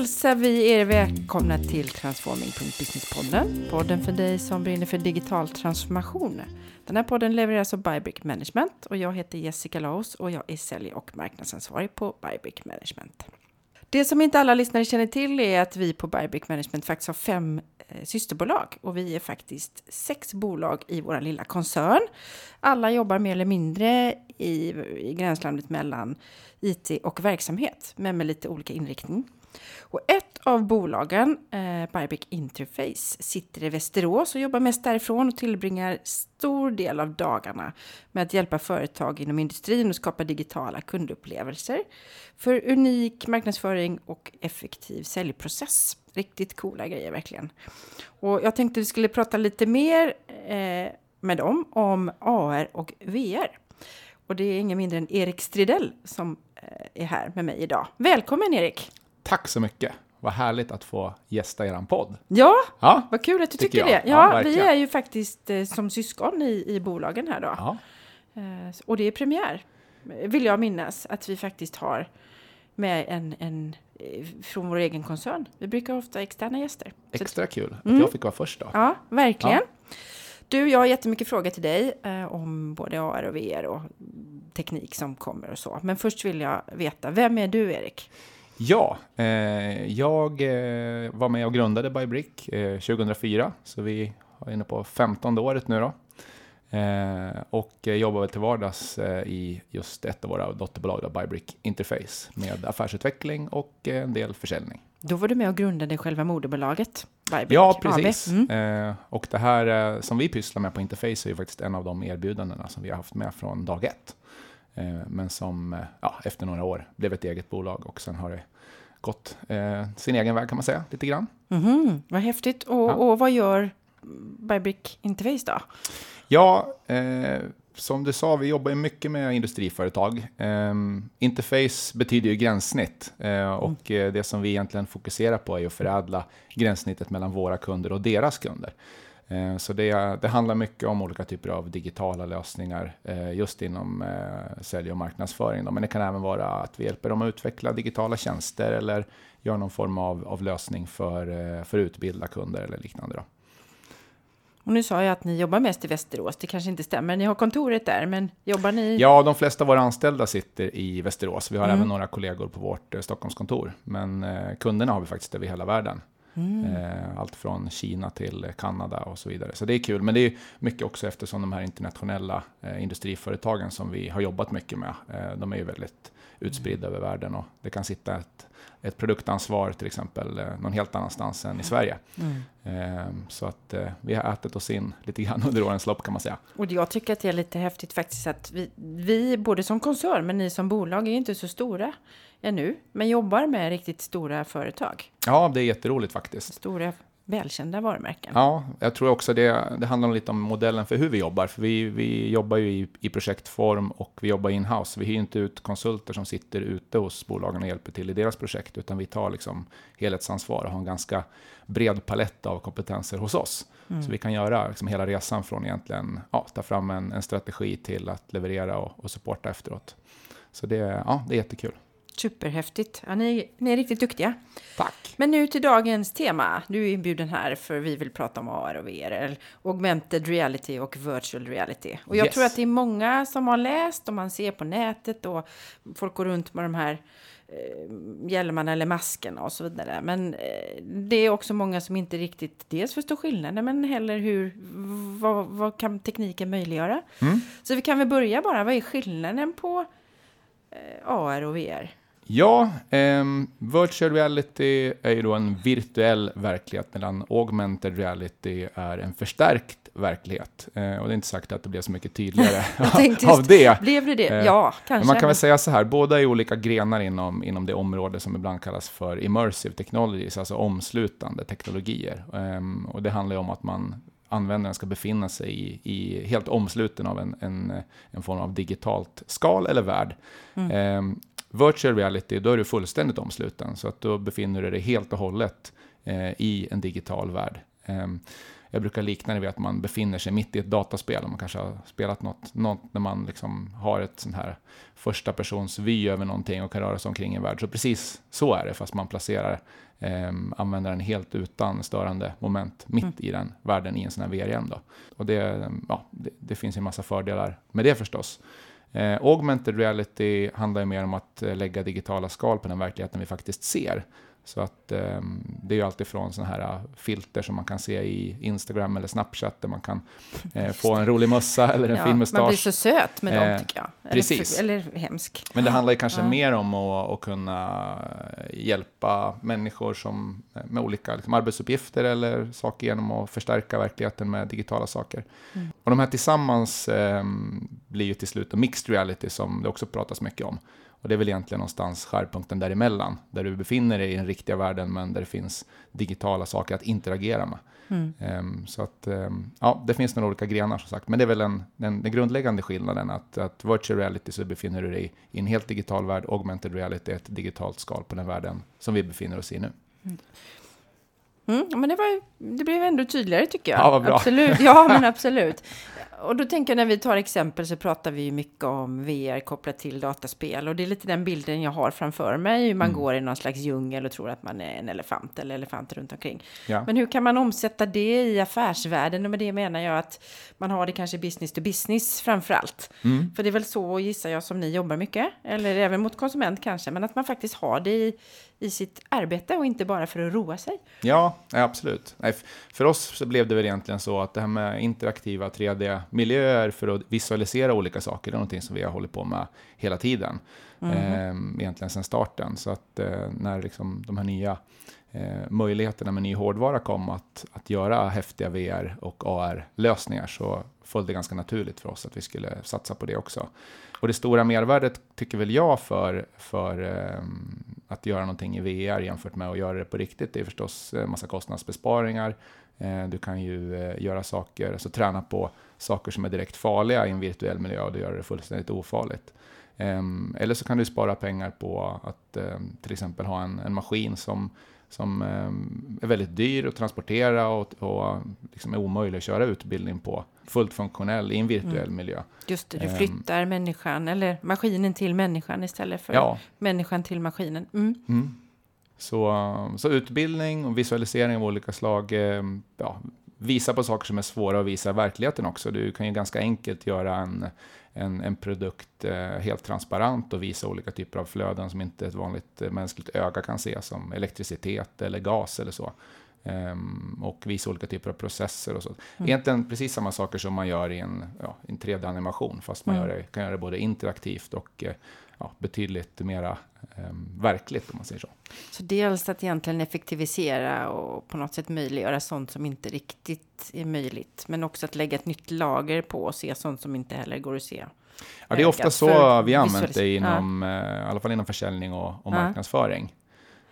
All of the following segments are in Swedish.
hälsar vi er välkomna till Transforming.businesspodden. Podden för dig som brinner för digital transformation. Den här podden levereras av Bybrick Management och jag heter Jessica Laus och jag är sälj och marknadsansvarig på Bybrick Management. Det som inte alla lyssnare känner till är att vi på Bybrick Management faktiskt har fem eh, systerbolag och vi är faktiskt sex bolag i vår lilla koncern. Alla jobbar mer eller mindre i, i gränslandet mellan IT och verksamhet, men med lite olika inriktning. Och ett av bolagen, eh, Bybrick Interface, sitter i Västerås och jobbar mest därifrån och tillbringar stor del av dagarna med att hjälpa företag inom industrin och skapa digitala kundupplevelser för unik marknadsföring och effektiv säljprocess. Riktigt coola grejer verkligen. Och jag tänkte vi skulle prata lite mer eh, med dem om AR och VR. Och det är ingen mindre än Erik Stridell som eh, är här med mig idag. Välkommen Erik! Tack så mycket! Vad härligt att få gästa er podd. Ja, ja vad kul att du tycker, tycker det. Ja, ja vi är ju faktiskt eh, som syskon i, i bolagen här då. Ja. Eh, och det är premiär, vill jag minnas, att vi faktiskt har med en, en eh, från vår egen koncern. Vi brukar ofta ha externa gäster. Extra kul att mm. jag fick vara först då. Ja, verkligen. Ja. Du, jag har jättemycket frågor till dig eh, om både AR och VR och teknik som kommer och så. Men först vill jag veta, vem är du Erik? Ja, eh, jag eh, var med och grundade Bybrick eh, 2004, så vi är inne på 15 året nu då. Eh, och jobbar till vardags eh, i just ett av våra dotterbolag, då, Bybrick Interface, med affärsutveckling och en del försäljning. Då var du med och grundade själva moderbolaget, Bybrick Ja, precis. Mm. Eh, och det här som vi pysslar med på Interface är ju faktiskt en av de erbjudandena som vi har haft med från dag ett. Men som ja, efter några år blev ett eget bolag och sen har det gått eh, sin egen väg kan man säga, lite grann. Mm -hmm. Vad häftigt. Och, ja. och vad gör Bybrick Interface då? Ja, eh, som du sa, vi jobbar mycket med industriföretag. Eh, interface betyder ju gränssnitt eh, och mm. det som vi egentligen fokuserar på är att förädla gränssnittet mellan våra kunder och deras kunder. Eh, så det, det, handlar mycket om olika typer av digitala lösningar eh, just inom eh, sälj och marknadsföring. Men det kan även vara att vi hjälper dem att utveckla digitala tjänster eller gör någon form av, av lösning för, för utbilda kunder eller liknande. Då. Och nu sa jag att ni jobbar mest i Västerås. Det kanske inte stämmer. Ni har kontoret där, men jobbar ni? Ja, de flesta av våra anställda sitter i Västerås. Vi har mm. även några kollegor på vårt Stockholmskontor. Men kunderna har vi faktiskt över hela världen. Mm. Eh, allt från Kina till Kanada och så vidare. Så det är kul, men det är mycket också eftersom de här internationella eh, industriföretagen som vi har jobbat mycket med, eh, de är ju väldigt utspridda mm. över världen och det kan sitta ett, ett produktansvar till exempel någon helt annanstans än i Sverige. Mm. Så att vi har ätit oss in lite grann under årens lopp kan man säga. Och jag tycker att det är lite häftigt faktiskt att vi, vi både som koncern men ni som bolag är inte så stora ännu, men jobbar med riktigt stora företag. Ja, det är jätteroligt faktiskt. Stora välkända varumärken. Ja, jag tror också det, det handlar lite om modellen för hur vi jobbar. För vi, vi jobbar ju i, i projektform och vi jobbar in-house. Vi hyr inte ut konsulter som sitter ute hos bolagen och hjälper till i deras projekt, utan vi tar liksom helhetsansvar och har en ganska bred palett av kompetenser hos oss. Mm. Så vi kan göra liksom hela resan från egentligen ja, ta fram en, en strategi till att leverera och, och supporta efteråt. Så det, ja, det är jättekul. Superhäftigt. Ja, ni, ni är riktigt duktiga. Tack. Men nu till dagens tema. Du är inbjuden här för vi vill prata om AR och VR, augmented reality och virtual reality. Och jag yes. tror att det är många som har läst och man ser på nätet och folk går runt med de här eh, hjälmarna eller maskerna och så vidare. Men eh, det är också många som inte riktigt dels förstår skillnaden men heller hur, vad, vad kan tekniken möjliggöra? Mm. Så vi kan väl börja bara, vad är skillnaden på eh, AR och VR? Ja, eh, virtual reality är ju då en virtuell verklighet medan augmented reality är en förstärkt verklighet. Eh, och det är inte sagt att det blev så mycket tydligare av det. Blev det det? Eh, ja, kanske. Men man kan väl säga så här, båda är olika grenar inom, inom det område som ibland kallas för immersive technologies, alltså omslutande teknologier. Ehm, och det handlar ju om att man användaren ska befinna sig i, i helt omsluten av en, en, en, form av digitalt skal eller värld. Mm. Ehm, Virtual reality, då är du fullständigt omsluten, så att då befinner du dig helt och hållet eh, i en digital värld. Eh, jag brukar likna det vid att man befinner sig mitt i ett dataspel. Man kanske har spelat något, något när man liksom har ett sån här första persons vy över någonting och kan röra sig omkring i en värld. Så precis så är det, fast man placerar eh, användaren helt utan störande moment mitt mm. i den världen i en sån här VR-hjälm. Och det, ja, det, det, finns en massa fördelar med det förstås. Eh, augmented reality handlar ju mer om att eh, lägga digitala skal på den verkligheten vi faktiskt ser. Så att eh, det är ju alltifrån sådana här äh, filter som man kan se i Instagram eller Snapchat där man kan eh, få en rolig mössa eller en ja, fin mustasch. Man blir så söt med dem tycker jag. Eller, precis. Eller, hemsk. Men det handlar ju kanske ja. mer om att, att, kunna hjälpa människor som, med olika liksom, arbetsuppgifter eller saker genom att förstärka verkligheten med digitala saker. Mm. Och de här tillsammans eh, blir ju till slut mixed reality som det också pratas mycket om. Och det är väl egentligen någonstans skärpunkten däremellan, där du befinner dig i den riktiga världen, men där det finns digitala saker att interagera med. Mm. Um, så att, um, ja, det finns några olika grenar som sagt, men det är väl den, den, den grundläggande skillnaden att, att virtual reality så befinner du dig i en helt digital värld, augmented reality är ett digitalt skal på den världen som vi befinner oss i nu. Mm. Mm, men det, var, det blev ändå tydligare tycker jag. Ja, vad bra. Absolut. Ja, men absolut. Och då tänker jag när vi tar exempel så pratar vi mycket om VR kopplat till dataspel. Och det är lite den bilden jag har framför mig. Hur man mm. går i någon slags djungel och tror att man är en elefant eller elefanter runt omkring. Ja. Men hur kan man omsätta det i affärsvärlden? Och med det menar jag att man har det kanske business to business framför allt. Mm. För det är väl så gissar jag som ni jobbar mycket. Eller även mot konsument kanske. Men att man faktiskt har det i i sitt arbete och inte bara för att roa sig. Ja, absolut. Nej, för oss så blev det väl egentligen så att det här med interaktiva 3D-miljöer för att visualisera olika saker, det är någonting som vi har hållit på med hela tiden. Mm. Eh, egentligen sedan starten. Så att eh, när liksom de här nya eh, möjligheterna med ny hårdvara kom att, att göra häftiga VR och AR-lösningar så föll det ganska naturligt för oss att vi skulle satsa på det också. Och det stora mervärdet tycker väl jag för, för eh, att göra någonting i VR jämfört med att göra det på riktigt, det är förstås en massa kostnadsbesparingar. Eh, du kan ju eh, göra saker, alltså träna på saker som är direkt farliga i en virtuell miljö och du gör det fullständigt ofarligt. Ehm, eller så kan du spara pengar på att ehm, till exempel ha en, en maskin som som ehm, är väldigt dyr att transportera och, och liksom är omöjlig att köra utbildning på. Fullt funktionell i en virtuell mm. miljö. Just det, du flyttar människan eller maskinen till människan istället för ja. människan till maskinen. Mm. Mm. Så, så utbildning och visualisering av olika slag, ja, visa på saker som är svåra att visa i verkligheten också. Du kan ju ganska enkelt göra en en, en produkt eh, helt transparent och visa olika typer av flöden som inte ett vanligt eh, mänskligt öga kan se, som elektricitet eller gas eller så. Um, och visa olika typer av processer och så. Mm. Egentligen precis samma saker som man gör i en, ja, en 3D-animation, fast man mm. gör det, kan göra det både interaktivt och eh, ja, betydligt mera verkligt om man säger så. Så dels att egentligen effektivisera och på något sätt möjliggöra sånt som inte riktigt är möjligt, men också att lägga ett nytt lager på och se sånt som inte heller går att se. Ja, det är ofta så vi använt det inom, ja. uh, i alla fall inom försäljning och, och marknadsföring.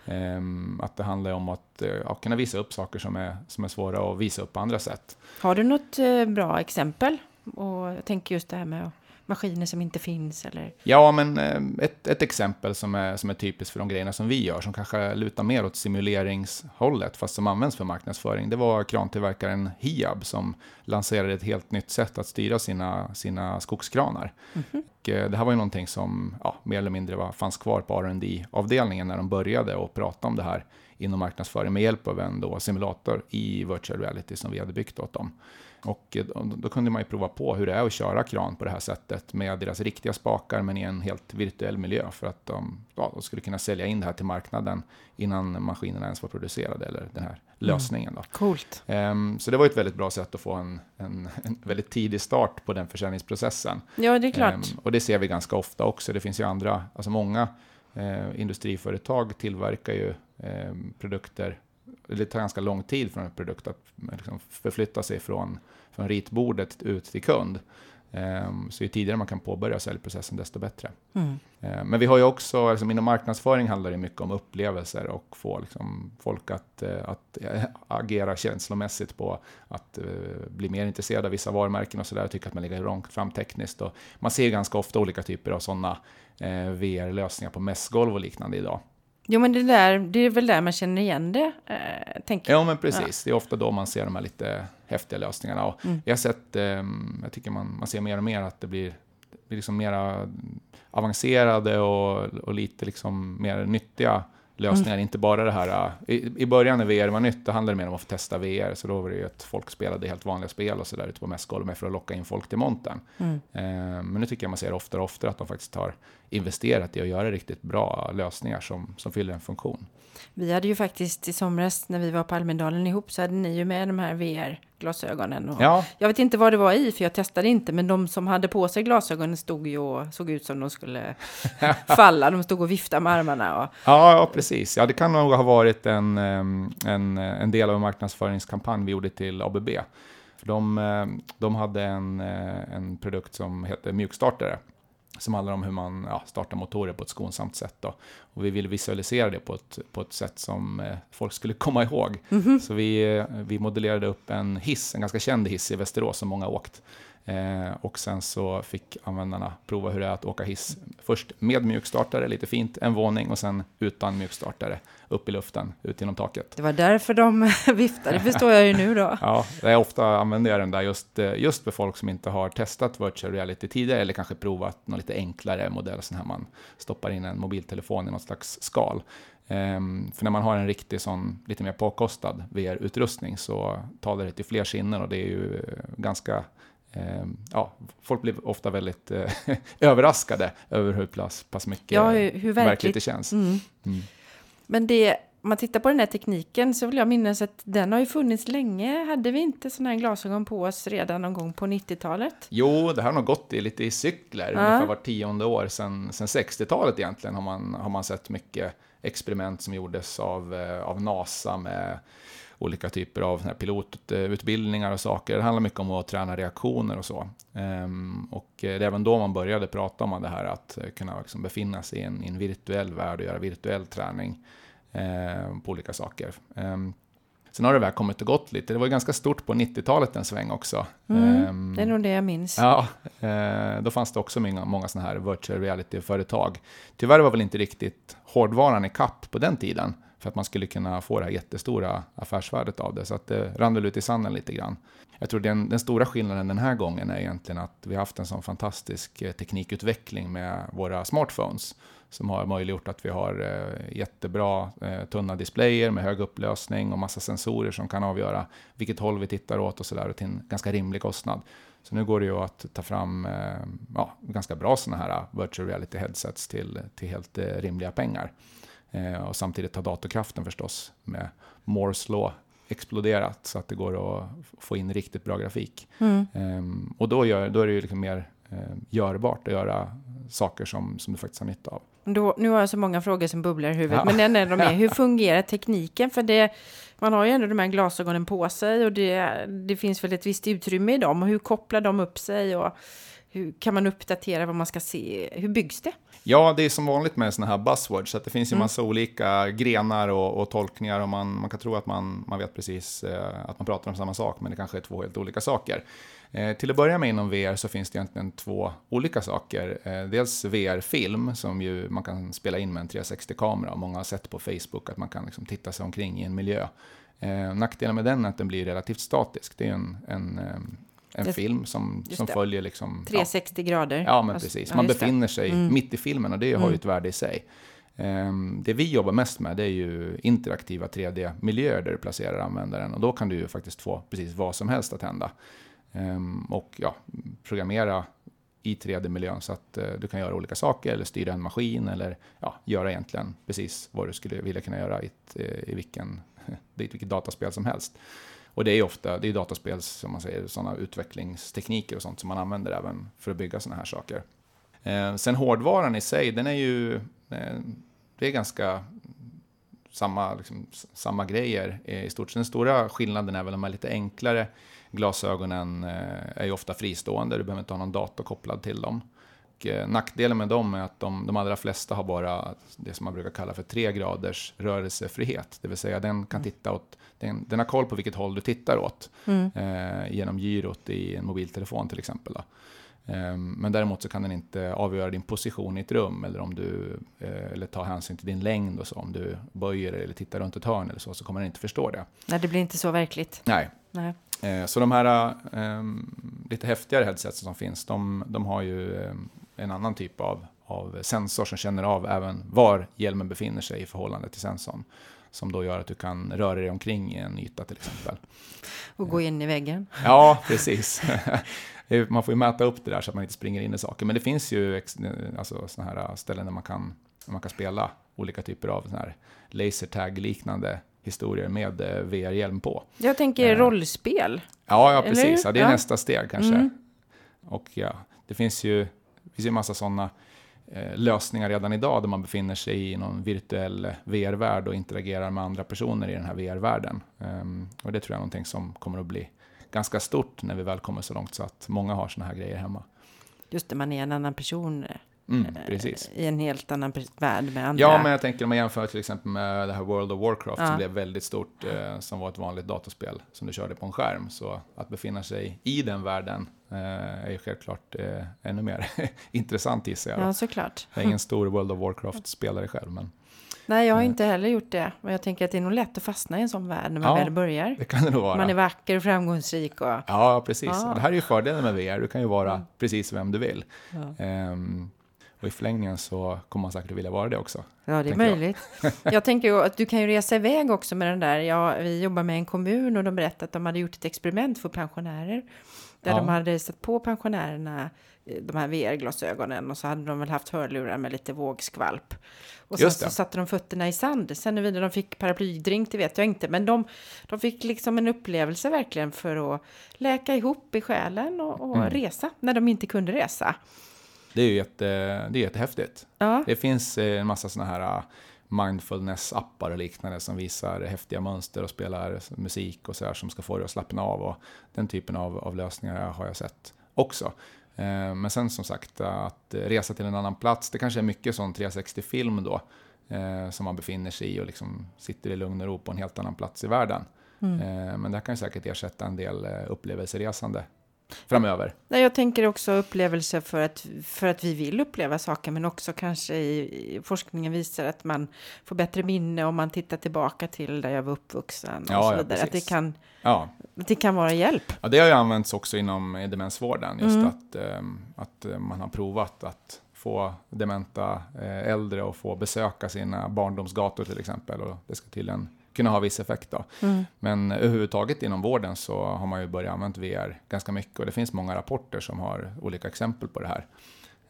Um, att det handlar om att uh, kunna visa upp saker som är, som är svåra att visa upp på andra sätt. Har du något uh, bra exempel? Och jag tänker just det här med att maskiner som inte finns? Eller? Ja, men eh, ett, ett exempel som är, som är typiskt för de grejerna som vi gör, som kanske lutar mer åt simuleringshållet, fast som används för marknadsföring, det var krantillverkaren Hiab som lanserade ett helt nytt sätt att styra sina, sina skogskranar. Mm -hmm. och, det här var ju någonting som ja, mer eller mindre var, fanns kvar på rd avdelningen när de började och prata om det här inom marknadsföring med hjälp av en då simulator i virtual reality som vi hade byggt åt dem. Och eh, då kunde man ju prova på hur det är att köra kran på det här sättet med deras riktiga spakar men i en helt virtuell miljö för att de, ja, de skulle kunna sälja in det här till marknaden innan maskinerna ens var producerade eller den här mm. lösningen. Då. Coolt. Um, så det var ett väldigt bra sätt att få en, en, en väldigt tidig start på den försäljningsprocessen. Ja, det är klart. Um, och det ser vi ganska ofta också. Det finns ju andra, alltså många eh, industriföretag tillverkar ju eh, produkter det tar ganska lång tid för en produkt att liksom förflytta sig från, från ritbordet ut till kund. Um, så ju tidigare man kan påbörja säljprocessen, desto bättre. Mm. Uh, men vi har ju också, liksom, inom marknadsföring handlar det mycket om upplevelser och få liksom, folk att, uh, att uh, agera känslomässigt på att bli mer intresserade av vissa varumärken och sådär, och tycka att man ligger långt fram tekniskt. Och man ser ganska ofta olika typer av sådana VR-lösningar på mässgolv och liknande idag. Jo, men det, där, det är väl där man känner igen det, eh, tänker jag. Ja, men precis. Ja. Det är ofta då man ser de här lite häftiga lösningarna. Och mm. Jag har sett, eh, jag tycker man, man ser mer och mer att det blir, blir liksom mera avancerade och, och lite liksom mer nyttiga lösningar, mm. inte bara det här... Äh, I, I början när VR var nytt, då handlade det mer om att få testa VR, så då var det ju att folk spelade helt vanliga spel och så där ute på mässgolvet för att locka in folk till montern. Mm. Eh, men nu tycker jag man ser oftare och oftare att de faktiskt har investerat i att göra riktigt bra lösningar som, som fyller en funktion. Vi hade ju faktiskt i somras när vi var på Almedalen ihop så hade ni ju med de här VR-glasögonen. Ja. Jag vet inte vad det var i för jag testade inte men de som hade på sig glasögonen stod ju och såg ut som de skulle falla. De stod och viftade med armarna. Och... Ja, ja, precis. Ja, det kan nog ha varit en, en, en del av en marknadsföringskampanj vi gjorde till ABB. För de, de hade en, en produkt som heter mjukstartare som handlar om hur man ja, startar motorer på ett skonsamt sätt. Då. Och vi vill visualisera det på ett, på ett sätt som eh, folk skulle komma ihåg. Mm -hmm. Så vi, eh, vi modellerade upp en hiss, en ganska känd hiss i Västerås som många åkt. Eh, och sen så fick användarna prova hur det är att åka hiss. Först med mjukstartare, lite fint, en våning och sen utan mjukstartare, upp i luften, ut genom taket. Det var därför de viftade, förstår jag ju nu då. ja, är ofta använder jag den där just, eh, just för folk som inte har testat virtual reality tidigare eller kanske provat någon lite enklare modell, sån här man stoppar in en mobiltelefon i något slags skal. Um, för när man har en riktig sån lite mer påkostad VR-utrustning så talar det till fler sinnen och det är ju eh, ganska Ehm, ja, folk blir ofta väldigt eh, överraskade över hur pass, pass mycket ja, hur, hur verkligt. verkligt det känns. Mm. Mm. Men det, om man tittar på den här tekniken så vill jag minnas att den har ju funnits länge. Hade vi inte sådana här glasögon på oss redan någon gång på 90-talet? Jo, det har nog gått i, lite i cykler, ja. ungefär var tionde år. Sedan, sedan 60-talet egentligen har man, har man sett mycket experiment som gjordes av, eh, av NASA med olika typer av pilotutbildningar och saker. Det handlar mycket om att träna reaktioner och så. Ehm, och det är även då man började prata om det här att kunna liksom befinna sig i en, i en virtuell värld och göra virtuell träning ehm, på olika saker. Ehm, sen har det väl kommit och gått lite. Det var ganska stort på 90-talet en sväng också. Mm, det är nog det jag minns. Ja, eh, då fanns det också många, många sådana här virtual reality-företag. Tyvärr var väl inte riktigt hårdvaran i kapp på den tiden för att man skulle kunna få det här jättestora affärsvärdet av det. Så att det rann väl ut i sanden lite grann. Jag tror den, den stora skillnaden den här gången är egentligen att vi har haft en sån fantastisk eh, teknikutveckling med våra smartphones som har möjliggjort att vi har eh, jättebra eh, tunna displayer med hög upplösning och massa sensorer som kan avgöra vilket håll vi tittar åt och sådär till en ganska rimlig kostnad. Så nu går det ju att ta fram ja, ganska bra sådana här virtual reality headsets till, till helt rimliga pengar. Eh, och samtidigt har datorkraften förstås med Moores law exploderat så att det går att få in riktigt bra grafik. Mm. Um, och då, gör, då är det ju liksom mer uh, görbart att göra saker som, som du faktiskt har nytta av. Då, nu har jag så många frågor som bubblar i huvudet, ja. men en dem är hur fungerar tekniken? För det, man har ju ändå de här glasögonen på sig och det, det finns väl ett visst utrymme i dem. Och hur kopplar de upp sig? Och hur kan man uppdatera vad man ska se? Hur byggs det? Ja, det är som vanligt med sådana här buzzwords, att det finns ju mm. massa olika grenar och, och, tolkningar och man, man kan tro att man, man vet precis eh, att man pratar om samma sak, men det kanske är två helt olika saker. Eh, till att börja med inom VR så finns det egentligen två olika saker. Eh, dels VR-film som ju man kan spela in med en 360-kamera och många har sett på Facebook att man kan liksom titta sig omkring i en miljö. Eh, nackdelen med den är att den blir relativt statisk. Det är en, en, eh, en det, film som, som följer liksom... 360 ja. grader. Ja, men alltså, precis. Man ja, befinner sig mm. mitt i filmen och det har ju mm. ett värde i sig. Um, det vi jobbar mest med det är ju interaktiva 3D-miljöer där du placerar användaren och då kan du ju faktiskt få precis vad som helst att hända. Um, och ja, programmera i 3D-miljön så att uh, du kan göra olika saker eller styra en maskin eller ja, göra egentligen precis vad du skulle vilja kunna göra i, ett, uh, i vilken, vilket dataspel som helst. Och det är ofta det är dataspel, som man säger, sådana utvecklingstekniker och sånt som man använder även för att bygga sådana här saker. Eh, sen hårdvaran i sig, den är ju, eh, det är ganska samma, liksom, samma grejer i stort. Den stora skillnaden är väl de här lite enklare glasögonen eh, är ju ofta fristående, du behöver inte ha någon dator kopplad till dem. Och eh, nackdelen med dem är att de, de allra flesta har bara det som man brukar kalla för tre graders rörelsefrihet. Det vill säga den kan mm. titta åt, den, den har koll på vilket håll du tittar åt. Mm. Eh, genom gyrot i en mobiltelefon till exempel. Då. Ehm, men däremot så kan den inte avgöra din position i ett rum eller om du eh, eller ta hänsyn till din längd och så. Om du böjer eller tittar runt ett hörn eller så, så kommer den inte förstå det. Nej, det blir inte så verkligt. Nej. Nej. Eh, så de här um, lite häftigare headsets som finns, de, de har ju um, en annan typ av, av sensor som känner av även var hjälmen befinner sig i förhållande till sensorn. Som då gör att du kan röra dig omkring i en yta till exempel. Och gå in i väggen. Ja, precis. man får ju mäta upp det där så att man inte springer in i saker. Men det finns ju alltså, såna här ställen där man kan, där man kan spela olika typer av såna här lasertag-liknande historier med eh, VR-hjälm på. Jag tänker eh. rollspel. Ja, ja precis. Ja, det är ja. nästa steg kanske. Mm. Och ja, det finns ju, finns ju en massa sådana eh, lösningar redan idag där man befinner sig i någon virtuell VR-värld och interagerar med andra personer i den här VR-världen. Ehm, och det tror jag är någonting som kommer att bli ganska stort när vi väl kommer så långt så att många har sådana här grejer hemma. Just det, man är en annan person mm, precis. i en helt annan värld med andra. Ja, men jag tänker om man jämför till exempel med det här World of Warcraft ja. som blev väldigt stort, eh, som var ett vanligt datorspel som du körde på en skärm. Så att befinna sig i den världen eh, är ju självklart eh, ännu mer intressant gissar jag. Ja, såklart. Jag är ingen stor World of Warcraft-spelare själv, men Nej, jag har inte heller gjort det. Och jag tänker att det är nog lätt att fastna i en sån värld när man ja, väl börjar. Det kan det nog vara. Man är vacker och framgångsrik. Och... Ja, precis. Ja. Det här är ju fördelen med VR. Du kan ju vara mm. precis vem du vill. Ja. Um, och i förlängningen så kommer man säkert vilja vara det också. Ja, det är möjligt. Jag. jag tänker ju att du kan ju resa iväg också med den där. Ja, vi jobbar med en kommun och de berättade att de hade gjort ett experiment för pensionärer. Där ja. de hade satt på pensionärerna eh, de här VR-glasögonen och så hade de väl haft hörlurar med lite vågskvalp. Och sen så satte de fötterna i sand. Sen huruvida de fick paraplydrink, det vet jag inte. Men de, de fick liksom en upplevelse verkligen för att läka ihop i själen och, och mm. resa när de inte kunde resa. Det är ju jätte, det är jättehäftigt. Ja. Det finns eh, en massa sådana här ah, mindfulness-appar och liknande som visar häftiga mönster och spelar musik och så här som ska få dig att slappna av. Och den typen av, av lösningar har jag sett också. Eh, men sen som sagt att resa till en annan plats, det kanske är mycket sån 360-film då eh, som man befinner sig i och liksom sitter i lugn och ro på en helt annan plats i världen. Mm. Men det kan säkert ersätta en del upplevelseresande framöver. Nej, jag tänker också upplevelser för att, för att vi vill uppleva saker, men också kanske i, i forskningen visar att man får bättre minne om man tittar tillbaka till där jag var uppvuxen och ja, så vidare. Ja, att, det kan, ja. att det kan vara hjälp. Ja, det har ju använts också inom demensvården, just mm. att, um, att eh, man har provat att få dementa eh, äldre och få besöka sina barndomsgator till exempel. Och det ska till en kunna ha viss effekt. Då. Mm. Men överhuvudtaget inom vården så har man ju börjat använda VR ganska mycket och det finns många rapporter som har olika exempel på det här.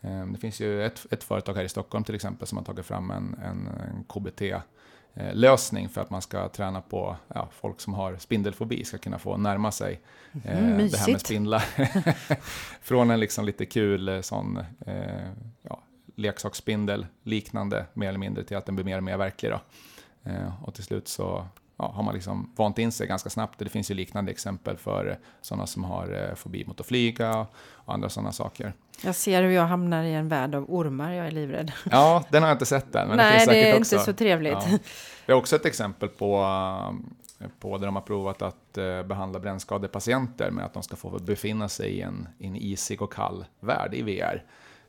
Ehm, det finns ju ett, ett företag här i Stockholm till exempel som har tagit fram en, en, en KBT lösning för att man ska träna på ja, folk som har spindelfobi ska kunna få närma sig mm, eh, det här med spindlar. Från en liksom lite kul eh, sån eh, ja, leksaksspindel liknande mer eller mindre till att den blir mer och mer verklig. Då. Eh, och till slut så ja, har man liksom vant in sig ganska snabbt. Det finns ju liknande exempel för sådana som har eh, fobi mot att flyga och andra sådana saker. Jag ser hur jag hamnar i en värld av ormar, jag är livrädd. Ja, den har jag inte sett än. Men Nej, det, finns det är också. inte så trevligt. Ja. Vi har också ett exempel på, på där de har provat att eh, behandla brännskadepatienter med att de ska få befinna sig i en, i en isig och kall värld i VR.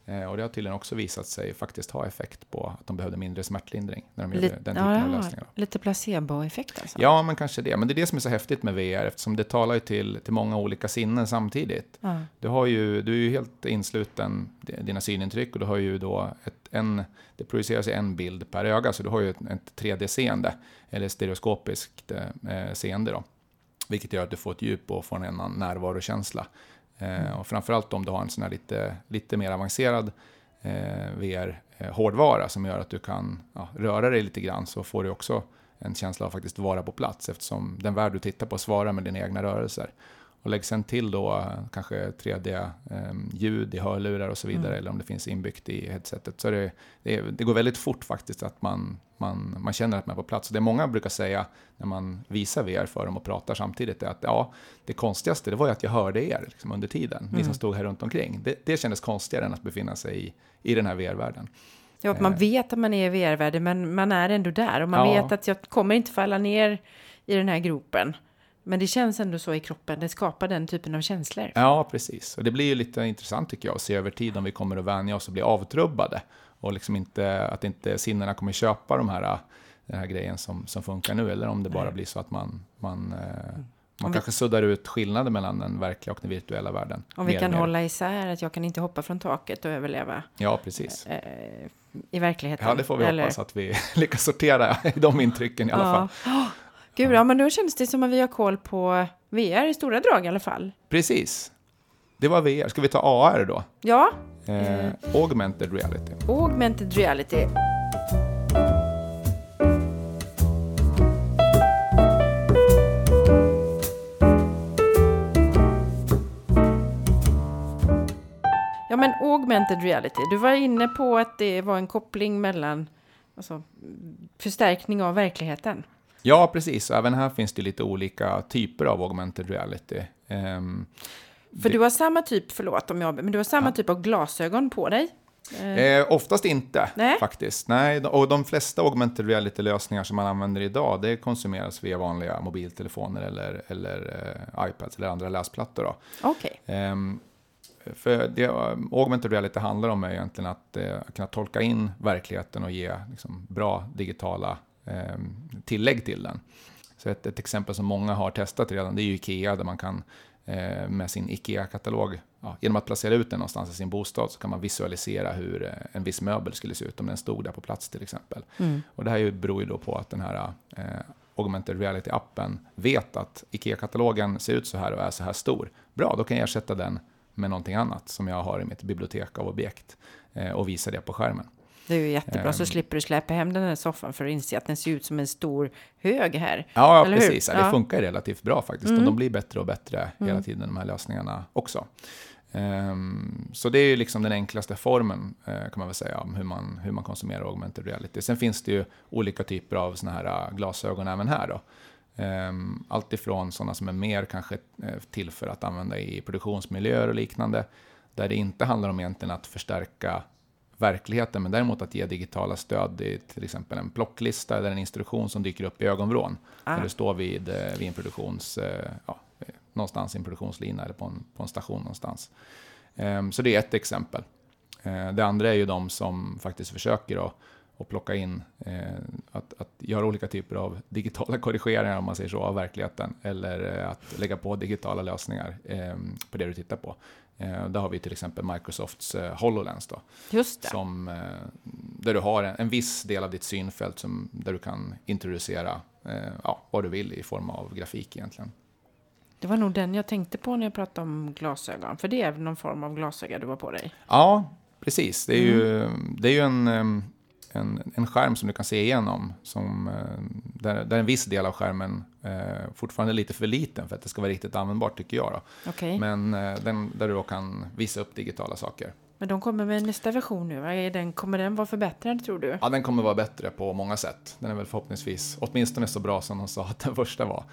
Eh, och det har tydligen också visat sig faktiskt ha effekt på att de behövde mindre smärtlindring när de gjorde den typen ja, av lösningar. Lite placeboeffekt alltså? Ja, men kanske det. Men det är det som är så häftigt med VR eftersom det talar ju till, till många olika sinnen samtidigt. Ja. Du, har ju, du är ju helt insluten dina synintryck och du har ju då ett, en, det projiceras en bild per öga så du har ju ett, ett 3D-seende eller stereoskopiskt eh, seende då. Vilket gör att du får ett djup och får en annan närvarokänsla. Eh, och framförallt om du har en sån här lite, lite mer avancerad eh, VR-hårdvara eh, som gör att du kan ja, röra dig lite grann så får du också en känsla av att faktiskt vara på plats eftersom den värld du tittar på svarar med dina egna rörelser. Och lägg sen till då eh, kanske 3D-ljud i hörlurar och så vidare, mm. eller om det finns inbyggt i headsetet. Så det, det, det, går väldigt fort faktiskt att man, man, man känner att man är på plats. Och det många brukar säga när man visar VR för dem och pratar samtidigt är att ja, det konstigaste det var ju att jag hörde er liksom, under tiden, mm. ni som mm. stod här runt omkring. Det, det kändes konstigare än att befinna sig i, i den här VR-världen. Ja, man eh. vet att man är i VR-världen, men man är ändå där och man ja. vet att jag kommer inte falla ner i den här gropen. Men det känns ändå så i kroppen, det skapar den typen av känslor. Ja, precis. Och det blir ju lite intressant tycker jag att se över tid om vi kommer att vänja oss och bli avtrubbade. Och liksom inte, att inte sinnena kommer köpa de här, den här grejen som, som funkar nu, eller om det bara Nej. blir så att man, man, eh, Om man kanske suddar ut skillnaden mellan den verkliga och den virtuella världen. Om vi kan hålla isär att jag kan inte hoppa från taket och överleva Ja, precis. eh, i verkligheten. Ja, det får vi Eller- hoppas att vi lyckas sortera i de intrycken i alla fall. Gud, ja, men då känns det som att vi har koll på VR i stora drag i alla fall. Precis. Det var VR. Ska vi ta AR då? Ja, Eh, augmented reality. augmented reality. Ja, men augmented reality. Du var inne på att det var en koppling mellan alltså, förstärkning av verkligheten. Ja, precis. Även här finns det lite olika typer av augmented reality. Ehm, För Det- du har samma typ, förlåt om jag, men du har samma typ av glasögon på dig. Eh, oftast inte, Nej. faktiskt. Nej, och de flesta augmented reality-lösningar som man använder idag, det konsumeras via vanliga mobiltelefoner eller, eller eh, iPads eller andra läsplattor. Då. Okej. Ehm, för det eh, augmented reality handlar om är egentligen att eh, kunna tolka in verkligheten och ge liksom, bra digitala tillägg till den. Så ett, ett exempel som många har testat redan, det är Ikea, där man kan eh, med sin IKEA-katalog, ja, genom att placera ut den någonstans i sin bostad, så kan man visualisera hur eh, en viss möbel skulle se ut om den stod där på plats till exempel. Mm. Och det här beror ju då på att den här eh, augmented reality-appen vet att IKEA-katalogen ser ut så här och är så här stor. Bra, då kan jag ersätta den med någonting annat som jag har i mitt bibliotek av objekt eh, och visa det på skärmen. Det är ju jättebra, så Ehm. slipper du släpa hem den här soffan för att inse att den ser ut som en stor hög här. Ja, hur? precis. Ja, det Ja. funkar relativt bra faktiskt. Mm. Och de blir bättre och bättre hela tiden, de här lösningarna också. Ehm, så det är ju liksom den enklaste formen, eh, kan man väl säga, om hur man, hur man konsumerar augmented reality. Sen finns det ju olika typer av såna här eh, glasögon även här då. Um, allt ifrån sådana som är mer kanske eh, till för att använda i produktionsmiljöer och liknande, där det inte handlar om egentligen att förstärka verkligheten, men däremot att ge digitala stöd i till exempel en plocklista eller en instruktion som dyker upp i ögonvrån. Ah. När du står vid, eh, vid en produktions, eh, ja, någonstans i en produktionslina eller på en, på en station någonstans. Ehm, Så det är ett exempel. Eh, Det andra är ju de som faktiskt försöker att, att plocka in, eh, att, att göra olika typer av digitala korrigeringar om man säger så, av verkligheten. Eller eh, att lägga på digitala lösningar eh, på det du tittar på. Eh, Där har vi till exempel Microsofts eh, HoloLens då, Just det. som, eh, där du har en, en viss del av ditt synfält som, där du kan introducera ja, vad du vill i form av grafik egentligen. Det var nog den jag tänkte på när jag pratade om glasögon. För det är väl någon form av glasöga du har på dig? Ja, precis. Det är ju, det är ju en, em, en, en skärm som du kan se igenom, som, eh, där, där en viss del av skärmen eh, fortfarande är lite för liten för att det ska vara riktigt användbart, tycker jag. Okej. Men, Men eh, den, där du då kan visa upp digitala saker. de kommer med nästa version nu. va? Är den, kommer den vara förbättrad tror du? Ja, den kommer vara bättre på många sätt. Den är väl förhoppningsvis åtminstone så bra som de sa att den första var.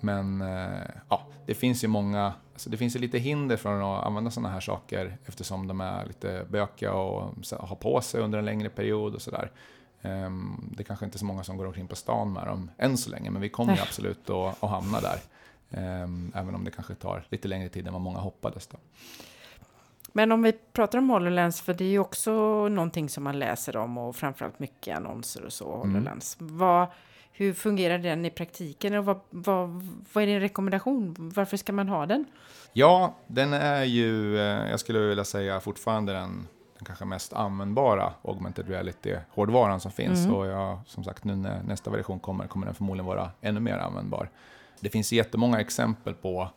Men eh, ja, det finns ju många, alltså det finns ju lite hinder från att använda sådana här saker eftersom de är lite bökiga och så- ha på sig under en längre period och sådär. Ehm, det kanske inte är så många som går omkring på stan med dem än så länge, men vi kommer ju absolut att, att hamna där. Ehm, även om det kanske tar lite längre tid än vad många hoppades. Då. Men om vi pratar om HoloLens, för det är ju också någonting som man läser om och framförallt mycket annonser och så, Mm. HoloLens. Vad, hur fungerar den i praktiken och vad, vad, vad är din rekommendation? Varför ska man ha den? Ja, den är ju, eh, jag skulle vilja säga fortfarande den, den kanske mest användbara augmented reality-hårdvaran som finns. Mm. Och jag, som sagt, nu när nästa version kommer, kommer den förmodligen vara ännu mer användbar. Det finns jättemånga exempel på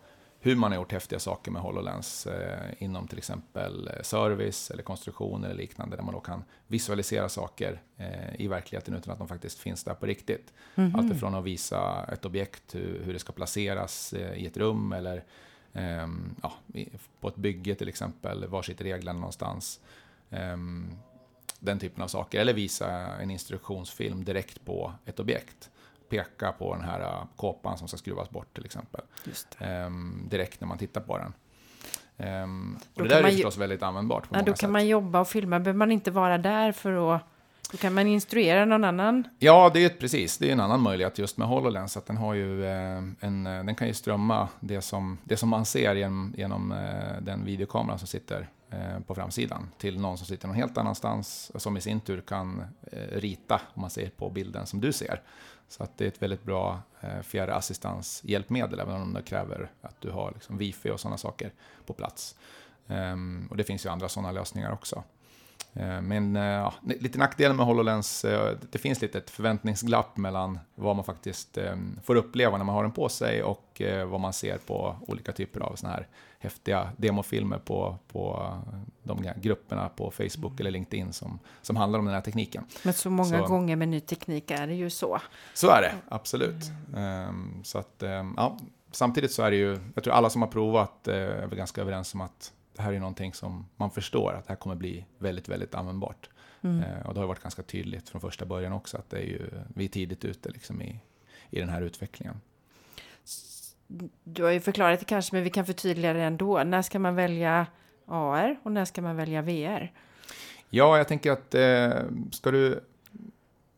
hur man har gjort häftiga saker med HoloLens eh, inom till exempel eh, service eller konstruktion eller liknande, där man då kan visualisera saker eh, i verkligheten utan att de faktiskt finns där på riktigt. Mhm. Allt ifrån att visa ett objekt, hur, hur det ska placeras eh, i ett rum eller ehm, ja, på ett bygge till exempel, var sitter reglerna någonstans? Ehm, den typen av saker. Eller visa en instruktionsfilm direkt på ett objekt. Peka på den här eh, kåpan som ska skruvas bort till exempel. Ehm, direkt när man tittar på den. Ehm, och det där är förstås väldigt användbart på Ja, många då sätt. kan man jobba och filma. Behöver man inte vara där för att Då kan man instruera någon annan? Ja, det är precis. Det är en annan möjlighet just med HoloLens. Att den, har ju, eh, en, eh, den kan ju strömma det som, det som man ser genom, genom eh, den videokameran som sitter Eh, på framsidan till någon som sitter någon helt annanstans som i sin tur kan eh, rita, om man ser på bilden som du ser. Så att det är ett väldigt bra eh, fjärrassistanshjälpmedel, även om det kräver att du har liksom wifi och sådana saker på plats. Ehm, och det finns ju andra sådana lösningar också. Men ja, lite nackdelen med HoloLens, det finns lite ett förväntningsglapp mellan vad man faktiskt ehm, får uppleva när man har den på sig och vad man ser på olika typer av sådana här häftiga demofilmer på, på de grupperna på Facebook mm. eller LinkedIn som, som handlar om den här tekniken. Men så många så, gånger med ny teknik är det ju så. Så är det, absolut. Mm. Så att, ja, samtidigt så är det ju, jag tror alla som har provat är väl ganska överens om att det här är någonting som man förstår att det här kommer bli väldigt, väldigt användbart. Mm. Eh, och det har varit ganska tydligt från första början också att det är ju, vi är tidigt ute liksom i, i den här utvecklingen. Du har ju förklarat det kanske, men vi kan förtydliga det ändå. När ska man välja AR och när ska man välja VR? Ja, jag tänker att eh, ska du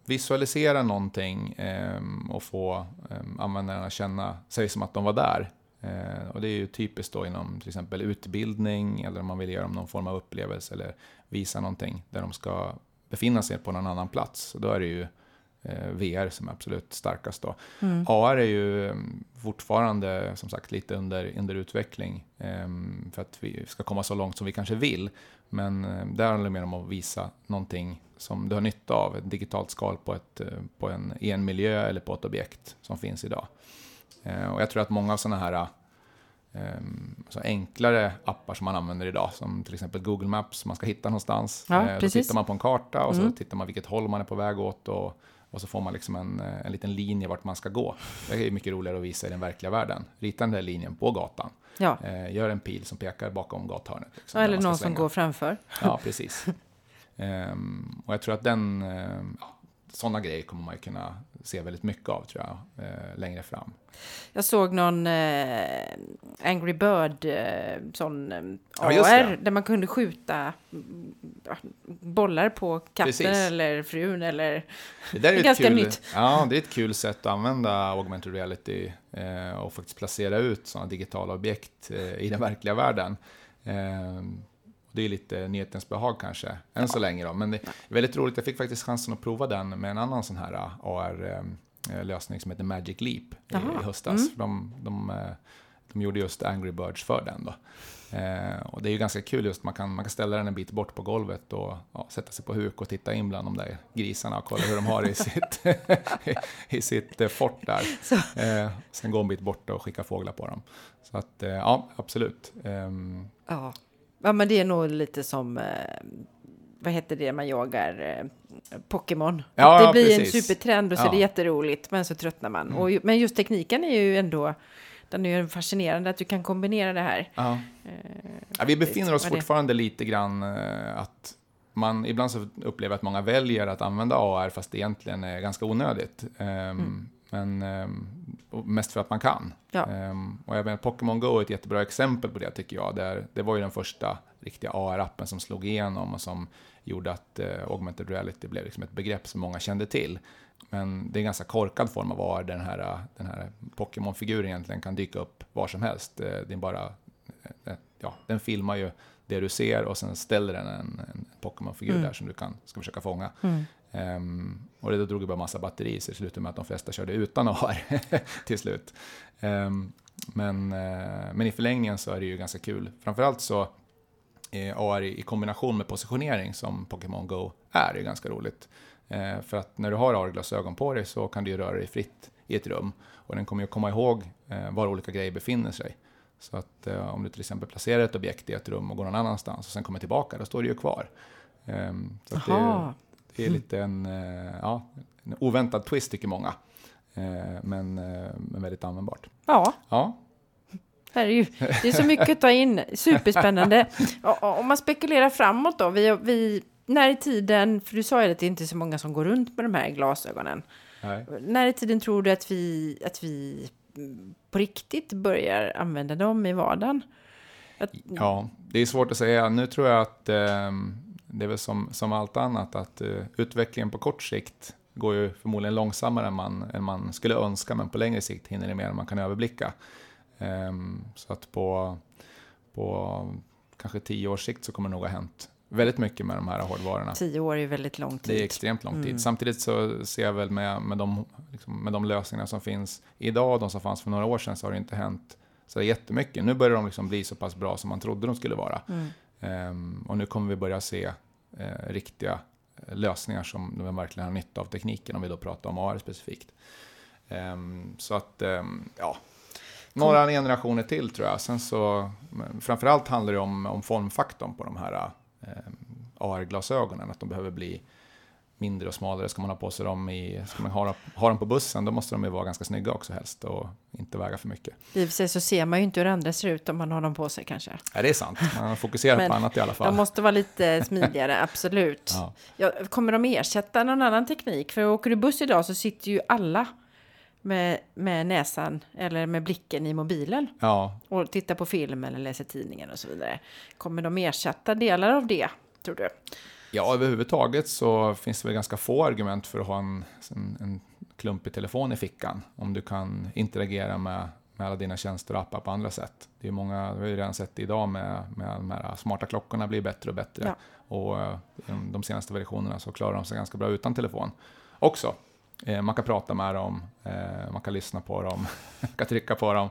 visualisera någonting eh, och få eh, användarna känna sig som att de var där, Eh, och det är ju typiskt då inom till exempel utbildning eller om man vill ge dem någon form av upplevelse eller visa någonting där de ska befinna sig på någon annan plats. Då är det ju VR som är absolut starkast då. Mm. AR är ju mm, fortfarande som sagt lite under, under utveckling eh, för att vi ska komma så långt som vi kanske vill. Men eh, där handlar det mer om att visa någonting som du har nytta av, ett digitalt skal på, ett, eh, på en, i en miljö eller på ett objekt som finns idag. Eh, och jag tror att många av sådana här um, så enklare appar som man använder idag, som till exempel Google Maps, man ska hitta någonstans. Ja, eh, då tittar man på en karta och mm. så tittar man vilket håll man är på väg åt och, och så får man liksom en, eh, en liten linje vart man ska gå. Det är mycket roligare att visa i den verkliga världen. Rita den där linjen på gatan. Ja. Eh, gör en pil som pekar bakom gathörnet. Liksom, eller någon som går framför. Ja, precis. um, och jag tror att den, uh, sådana grejer kommer man ju kunna se väldigt mycket av tror jag, eh, längre fram. Jag såg någon eh, Angry Bird eh, sån eh, AR där man kunde skjuta bollar på katten Precis. eller frun eller... Det där är, är ganska kul, nytt. Ja, det är ett kul sätt att använda augmented reality eh, och faktiskt placera ut sådana digitala objekt eh, i den verkliga världen. Eh, det är lite nyhetens behag kanske, än ja. så länge. Då. Men det är väldigt roligt, jag fick faktiskt chansen att prova den med en annan sån här äh, AR-lösning äh, som heter Magic Leap i, i höstas. Mm. De, de, äh, de gjorde just Angry Birds för den. Då. Eh, och det är ju ganska kul just man kan, man kan ställa den en bit bort på golvet och ja, sätta sig på huk och titta in bland de där grisarna och kolla hur de har det i sitt, i sitt fort där. Eh, sen gå en bit bort och skicka fåglar på dem. Så att eh, ja, absolut. Ehm, ja. Ja, men det är nog lite som, eh, vad heter det man jagar, eh, Pokémon. Ja, det blir precis. en supertrend och så ja. är det jätteroligt, men så tröttnar man. Mm. Och, men just tekniken är ju ändå, den är ju fascinerande att du kan kombinera det här. Ja. Eh, ja vi befinner oss fortfarande det? lite grann eh, att man ibland så upplever att många väljer att använda AR fast det egentligen är ganska onödigt. Um, mm. Men um, mest för att man kan. Ja. Um, och menar, Pokémon Go är ett jättebra exempel på det tycker jag. Där, det var ju den första riktiga AR-appen som slog igenom och som gjorde att uh, augmented reality blev liksom ett begrepp som många kände till. Men det är en ganska korkad form av AR, den här, den här Pokémon-figuren egentligen kan dyka upp var som helst. Uh, det är bara, uh, ja, den filmar ju det du ser och sen ställer den en, en Pokémon-figur mm. där som du kan, ska försöka fånga. Mm. Um, och det drog ju bara massa batteri så det slutade med att de flesta körde utan AR till slut. Ehm, men, eh, men i förlängningen så är det ju ganska kul. Framförallt så eh, är AR i kombination med positionering som Pokémon Go är, är ganska roligt. Eh, för att när du har AR-glasögon på dig så kan du ju röra dig fritt i ett rum och den kommer ju komma ihåg var olika grejer befinner sig. Så att om du till exempel placerar ett objekt i ett rum och går någon annanstans och sen kommer tillbaka, då står det ju kvar. Ehm, så det, det är lite en, eh, ja, en oväntad twist tycker många. Eh, men, eh, men väldigt användbart. Ja. ja. Det är så mycket att ta in, superspännande. Om man spekulerar framåt då, vi, vi, när i tiden, för du sa ju att det inte är så många som går runt med de här glasögonen. Nej. När i tiden tror du att vi, att vi på riktigt börjar använda dem i vardagen? Att... Ja, det är svårt att säga. Nu tror jag att det är väl som, som allt annat att uh, utvecklingen på kort sikt går ju förmodligen långsammare än man, än man skulle önska, men på längre sikt hinner det mer än man kan överblicka. Um, så att på, på kanske tio års sikt så kommer det nog ha hänt väldigt mycket med de här hårdvarorna. Tio år är ju väldigt lång tid. Det är extremt lång tid. Mm. Samtidigt så ser jag väl med, med, de, liksom, med de lösningar som finns idag och de som fanns för några år sedan så har det inte hänt så jättemycket. Nu börjar de liksom bli så pass bra som man trodde de skulle vara. Mm. Um, och nu kommer vi börja se uh, riktiga eh, lösningar som de verkligen har nytta av tekniken, om vi då pratar om AR specifikt. Um, så att, um, ja, några generationer till tror jag. Sen så, framförallt handlar det om, om formfaktorn på de här AR-glasögonen, att de behöver bli mindre och smalare. Ska man ha på sig dem i, ska man ha, ha dem på bussen, då måste de ju vara ganska snygga också helst och inte väga för mycket. I och för sig så ser man ju inte hur andra ser ut om man har dem på sig kanske. Ja, det är sant. Man fokuserar på annat i alla fall. De måste vara lite smidigare, absolut. Ja. Ja, kommer de ersätta någon annan teknik? För åker du buss idag så sitter ju alla med, med näsan eller med blicken i mobilen. Ja. Och tittar på film eller läser tidningen och så vidare. Kommer de ersätta delar av det, tror du? Ja, överhuvudtaget så finns det väl ganska få argument för att ha en, en, en klumpig telefon i fickan. Om du kan interagera med, med alla dina tjänster och appar på andra sätt. Det är många, vi har ju redan sett det idag med, med de här smarta klockorna blir bättre och bättre. Ja. Och eh, de, de senaste versionerna så klarar de sig ganska bra utan telefon också. Eh, man kan prata med dem, eh, man kan lyssna på dem, man kan trycka på dem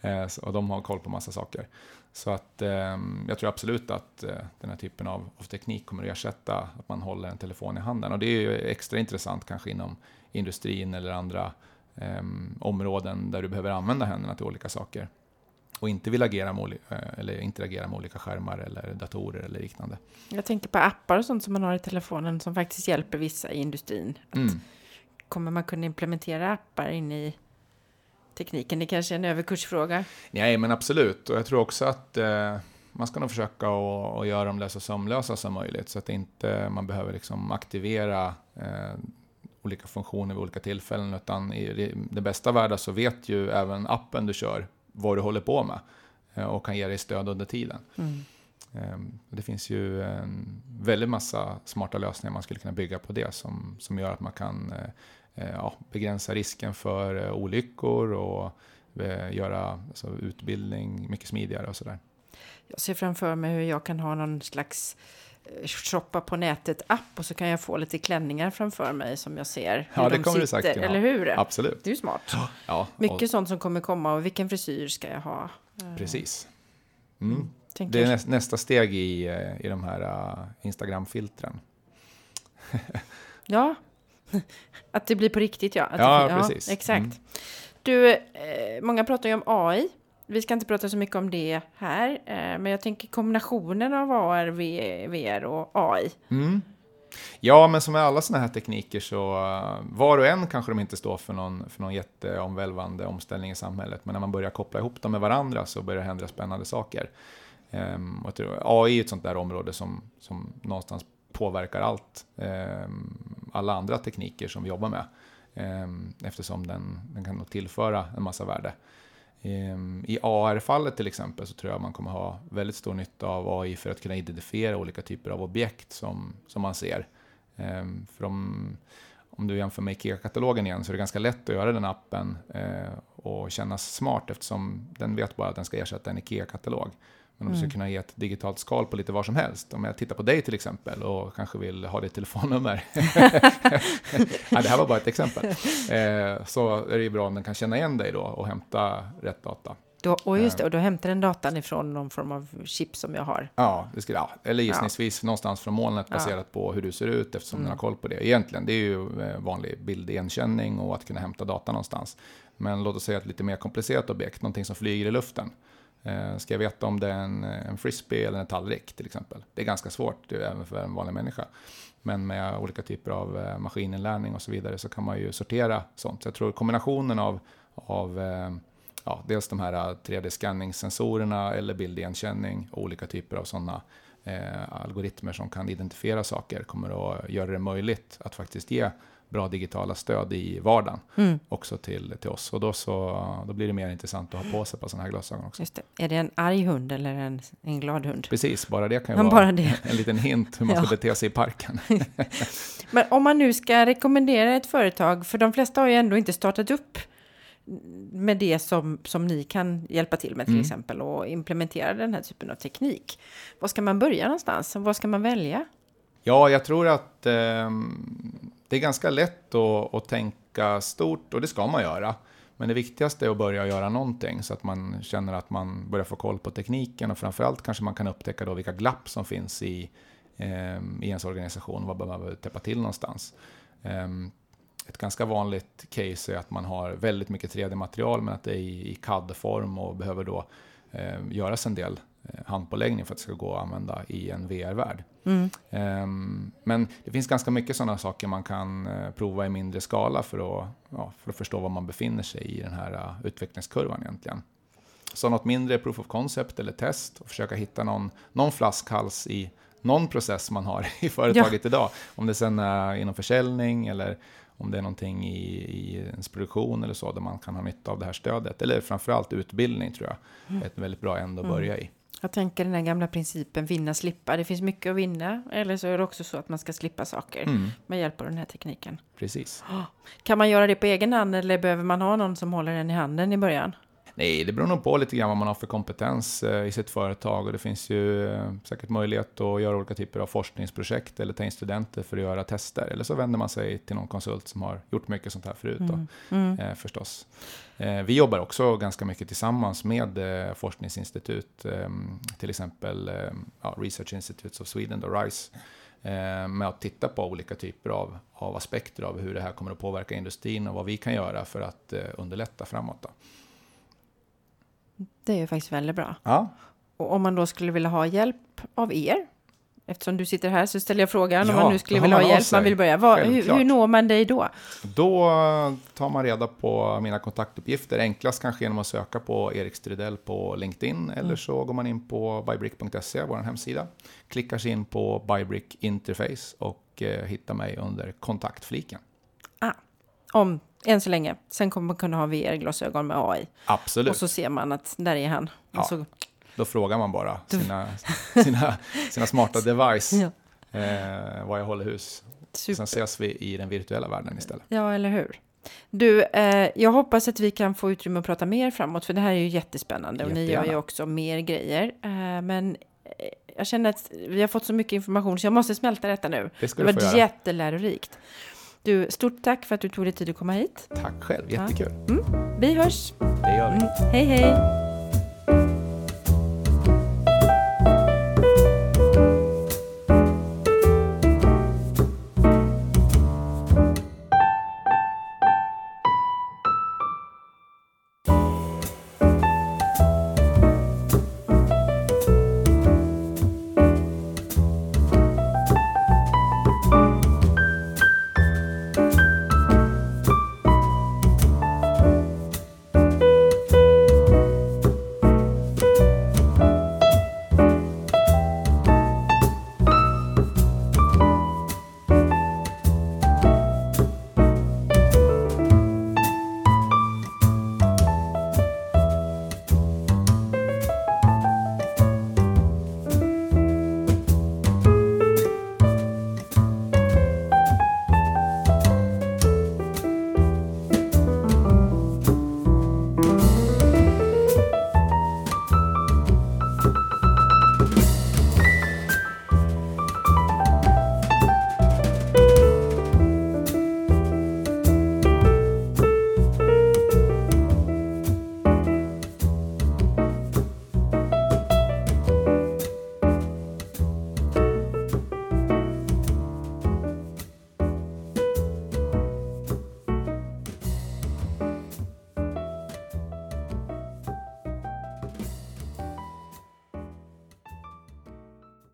eh, och de har koll på massa saker. Så att ehm, jag tror absolut att eh, den här typen av, av, teknik kommer att ersätta att man håller en telefon i handen. Och det är ju extra intressant kanske inom industrin eller andra ehm, områden där du behöver använda händerna till olika saker och inte vill agera med, eh, eller interagera med olika skärmar eller datorer eller liknande. Jag tänker på appar och sånt som man har i telefonen som faktiskt hjälper vissa i industrin. Mm. Kommer man kunna implementera appar in i tekniken? Det kanske är en överkursfråga? Nej, men absolut. Och jag tror också att eh, man ska nog försöka att göra dem så sömlösa som möjligt så att inte man behöver liksom aktivera eh, olika funktioner vid olika tillfällen. Utan i det bästa världen så vet ju även appen du kör vad du håller på med eh, och kan ge dig stöd under tiden. Mm. Ehm, det finns ju en väldigt massa smarta lösningar man skulle kunna bygga på det som, som gör att man kan Eh, ja, begränsa risken för eh, olyckor och eh, göra alltså, utbildning mycket smidigare och sådär. Jag ser framför mig hur jag kan ha någon slags shoppa på nätet-app och så kan jag få lite klänningar framför mig som jag ser hur ja, det de kommer sitter, du eller hur? Absolut. Det är ju smart. Ja, Mycket och... sånt som kommer komma och vilken frisyr ska jag ha? Precis. Mm. Det är nästa steg i, i de här uh, Instagram-filtren. ja, Att det blir på riktigt, ja. Att ja, det, precis. exakt. Mm. Du, eh, många pratar ju om AI. Vi ska inte prata så mycket om det här, eh, men jag tänker kombinationen av AR, VR och AI. Mm. Ja, men som med alla sådana här tekniker så uh, var och en kanske de inte står för någon, för någon jätteomvälvande omställning i samhället, men när man börjar koppla ihop dem med varandra så börjar det hända spännande saker. Um, AI är ett sånt där område som, som någonstans påverkar allt, um, alla andra tekniker som vi jobbar med. Ehm, eftersom den, den kan tillföra en massa värde. Ehm, I AR-fallet till exempel så tror jag man kommer ha väldigt stor nytta av AI för att kunna identifiera olika typer av objekt som, som man ser. Ehm, för om, om du jämför med IKEA-katalogen igen så är det ganska lätt att göra den appen eh, och kännas smart eftersom den vet bara att den ska ersätta en IKEA-katalog. Men om du ska mm. kunna ge ett digitalt skal på lite var som helst. Om jag tittar på dig till exempel och kanske vill ha ditt telefonnummer. ja, det här var bara ett exempel. Eh, så är det ju bra om den kan känna igen dig då och hämta rätt data. Då, och just det, och då hämtar den datan ifrån någon form av chip som jag har. Ja, det ska, ja eller gissningsvis ja. någonstans från molnet baserat ja. på hur du ser ut eftersom mm. den har koll på det. Egentligen, det är ju eh, vanlig bildigenkänning och att kunna hämta data någonstans. Men låt oss säga ett lite mer komplicerat objekt, någonting som flyger i luften. Eh, ska jag veta om det är en, en frisbee eller en tallrik till exempel? Det är ganska svårt även för en vanlig människa. Men med olika typer av eh, maskininlärning och så vidare så kan man ju sortera sånt. Så jag tror kombinationen av, av eh, ja, dels de här 3D-scanningssensorerna eller bildigenkänning och olika typer av sådana eh, algoritmer som kan identifiera saker kommer att göra det möjligt att faktiskt ge bra digitala stöd i vardagen Mm. också till, till oss. Och då, så, då blir det mer intressant att ha på sig på sådana här glasögon också. Just det. Är det en arg hund eller en, en glad hund? Precis, bara det kan ju Men vara bara det. en liten hint hur man ska Ja. bete sig i parken. Men om man nu ska rekommendera ett företag, för de flesta har ju ändå inte startat upp med det som, som ni kan hjälpa till med till Mm. exempel och implementera den här typen av teknik. Var ska man börja någonstans? Vad ska man välja? Ja, jag tror att ehm, det är ganska lätt att, att tänka stort och det ska man göra. Men det viktigaste är att börja göra någonting så att man känner att man börjar få koll på tekniken och framförallt kanske man kan upptäcka då vilka glapp som finns i, eh, i ens organisation. Vad behöver täppa till någonstans? Eh, ett ganska vanligt case är att man har väldigt mycket 3D-material men att det är i, i CAD-form och behöver då eh, göras en del eh, handpåläggning för att det ska gå att använda i en VR-värld. Mm. Ehm, Men det finns ganska mycket sådana saker man kan eh, prova i mindre skala för att, ja, för att förstå var man befinner sig i den här eh, utvecklingskurvan egentligen. Så något mindre proof of concept eller test och försöka hitta någon, någon flaskhals i någon process man har i företaget idag. Om det sen är inom försäljning eller om det är någonting i, i ens produktion eller så där man kan ha nytta av det här stödet. Eller framförallt utbildning tror jag är ett väldigt bra ände att börja i. Jag tänker den här gamla principen vinna, slippa. Det finns mycket att vinna. Eller så är det också så att man ska slippa saker Mm, med hjälp av den här tekniken. precis. Kan man göra det på egen hand eller behöver man ha någon som håller den i handen i början? Nej, det beror nog på lite grann vad man har för kompetens eh, i sitt företag och det finns ju eh, säkert möjlighet att göra olika typer av forskningsprojekt eller ta in studenter för att göra tester. Eller så vänder man sig till någon konsult som har gjort mycket sånt här förut då, Mm. eh, förstås. Vi jobbar också ganska mycket tillsammans med forskningsinstitut, eh, till exempel eh, ja, Research Institutes of Sweden, då, RISE, med att titta på olika typer av, av aspekter av hur det här kommer att påverka industrin och vad vi kan göra för att underlätta framåt. Då. Det är ju faktiskt väldigt bra. Ja, Och om man då skulle vilja ha hjälp av er, eftersom du sitter här så ställer jag frågan om Ja, man nu skulle vilja ha man hjälp, man sig. vill börja. Vad, hur, hur når man dig då? Då tar man reda på mina kontaktuppgifter. Enklast kanske genom att söka på Erik Stridell på LinkedIn eller så går man in på bybrick.se, vår hemsida. Klickar sig in på Bybrick Interface och eh, hittar mig under kontaktfliken. Om, än så länge. Sen kommer man kunna ha VR-glasögon med AI. Absolut. Och så ser man att där är han. Ja. Så, Då frågar man bara sina, sina, sina smarta device ja, eh, var jag håller hus. super. Sen ses vi i den virtuella världen istället. Ja, eller hur? Du, eh, jag hoppas att vi kan få utrymme att prata mer framåt, för det här är ju jättespännande och ni gör ju Jättegärna. också mer grejer. Eh, men eh, jag känner att vi har fått så mycket information så jag måste smälta detta nu. Det Det var jättelärorikt. Du, stort tack för att du tog dig tid att komma hit. Tack själv, jättekul. Vi hörs. Det gör vi. Mm, hej, hej!